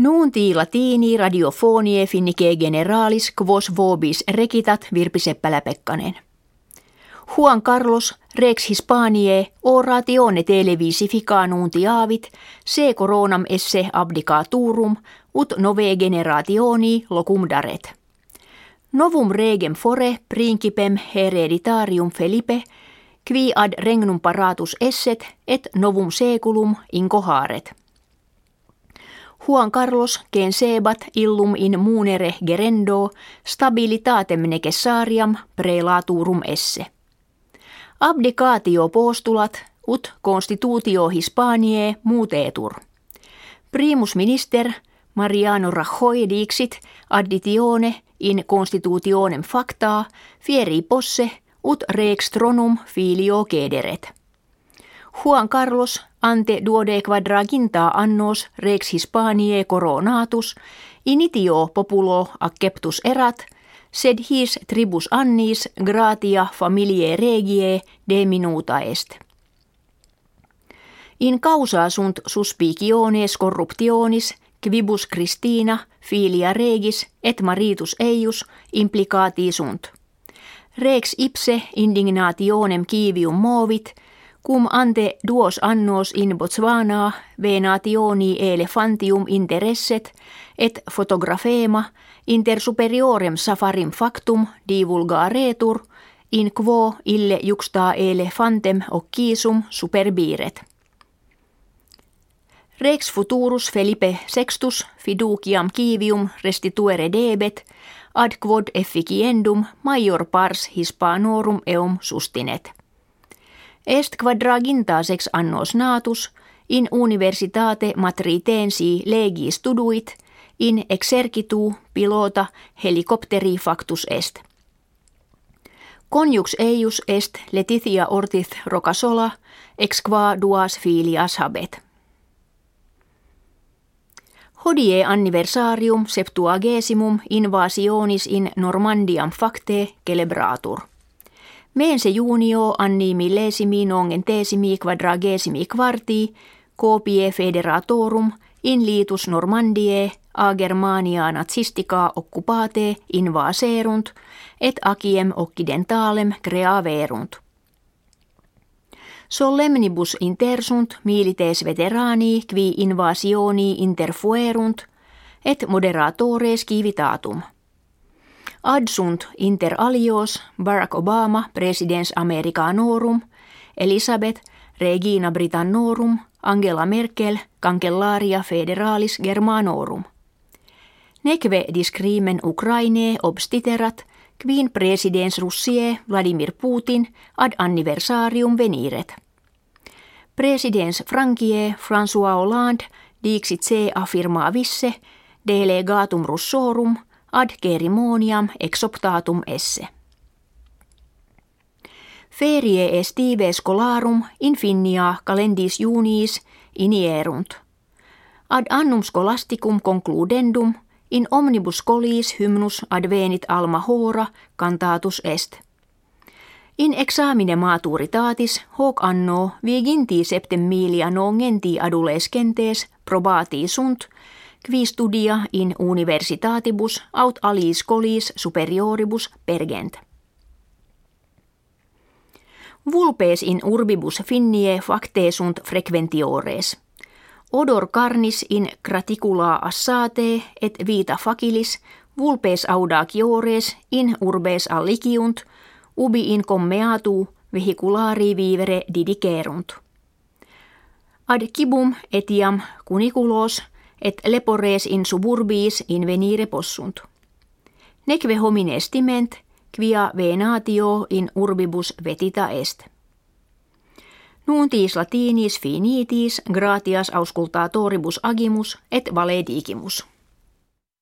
Nuunti latini radiofonie finnike generalis quos vobis rekitat Virpi Seppälä-Pekkanen. Juan Carlos Rex Hispaniae oratione televisifica nuntiavit se coronam esse abdicaturum ut nove generationi locum daret. Novum regem fore principem hereditarium Felipe qui ad regnum paratus esset et novum seculum incoharet. Juan Carlos gen sebat illum in munere gerendo stabilitatem necessariam prelaturum esse. Abdicatio postulat ut constitutio Hispaniae mutetur. Primus minister Mariano Rajoy dixit additione in constitutionem facta fieri posse ut rex filio cederet. Juan Carlos ante duode quadraginta annos rex Hispaniae coronatus initio populo acceptus erat sed his tribus annis gratia familiae regie de minuta est. In causa sunt suspiciones corruptionis quibus Christina filia regis et maritus eius implicati sunt. Rex ipse indignationem kivium movit, cum ante duos annos in Botswana venationi elefantium interesset et fotografema inter superiorem safarim factum divulgaretur in quo ille juxta elefantem occisum superbiret. Rex futurus Felipe sextus fiduciam kivium restituere debet ad quod efficiendum major pars hispanorum eum sustinet. Est quadraginta sex annos natus in universitate matritensi legi studuit in exercitu pilota helikopteri factus est. Conjux eius est Letitia ortith rocasola ex qua duas filias habet. Hodie anniversarium septuagesimum invasionis in Normandiam facte celebratur. Mense junio anni millesimi nongentesimi quadragesimi quarti copie federatorum in litus Normandiae a Germania nazistica occupate invaserunt et aciem occidentalem creaverunt. Solemnibus intersunt milites veterani qui invasioni interfuerunt et moderatores civitatum. Adsunt inter alios Barack Obama presidens Americanorum, Elisabeth Regina Britannorum, Angela Merkel Cancellaria Federalis Germanorum. Neque discrimen Ukraine obstiterat, quin presidens Russie Vladimir Putin ad anniversarium veniret. Presidens Frankie François Hollande dixit se affirmavisse delegatum russorum ad cerimoniam exoptatum esse. Ferie estive scolarum infinia calendis juniis inierunt. Ad annum scholasticum concludendum in omnibus scolis hymnus advenit alma hora cantatus est. In examine maturitatis hoc anno viginti septem milia nongenti adulescentes probati sunt, qui studia in universitatibus aut alis scolis superioribus pergent. Vulpes in urbibus finnie facte sunt frequentiores – Odor carnis in graticula assate et vita facilis vulpes audaciores in urbes alliciunt, ubi in commeatu vehiculari vivere didicerunt. Ad cibum etiam cuniculos et lepores in suburbiis venire possunt. Neque homines timent, quia venatio in urbibus vetita est. Nuuntiis latinis finitis gratias auscultatoribus agimus et valedigimus.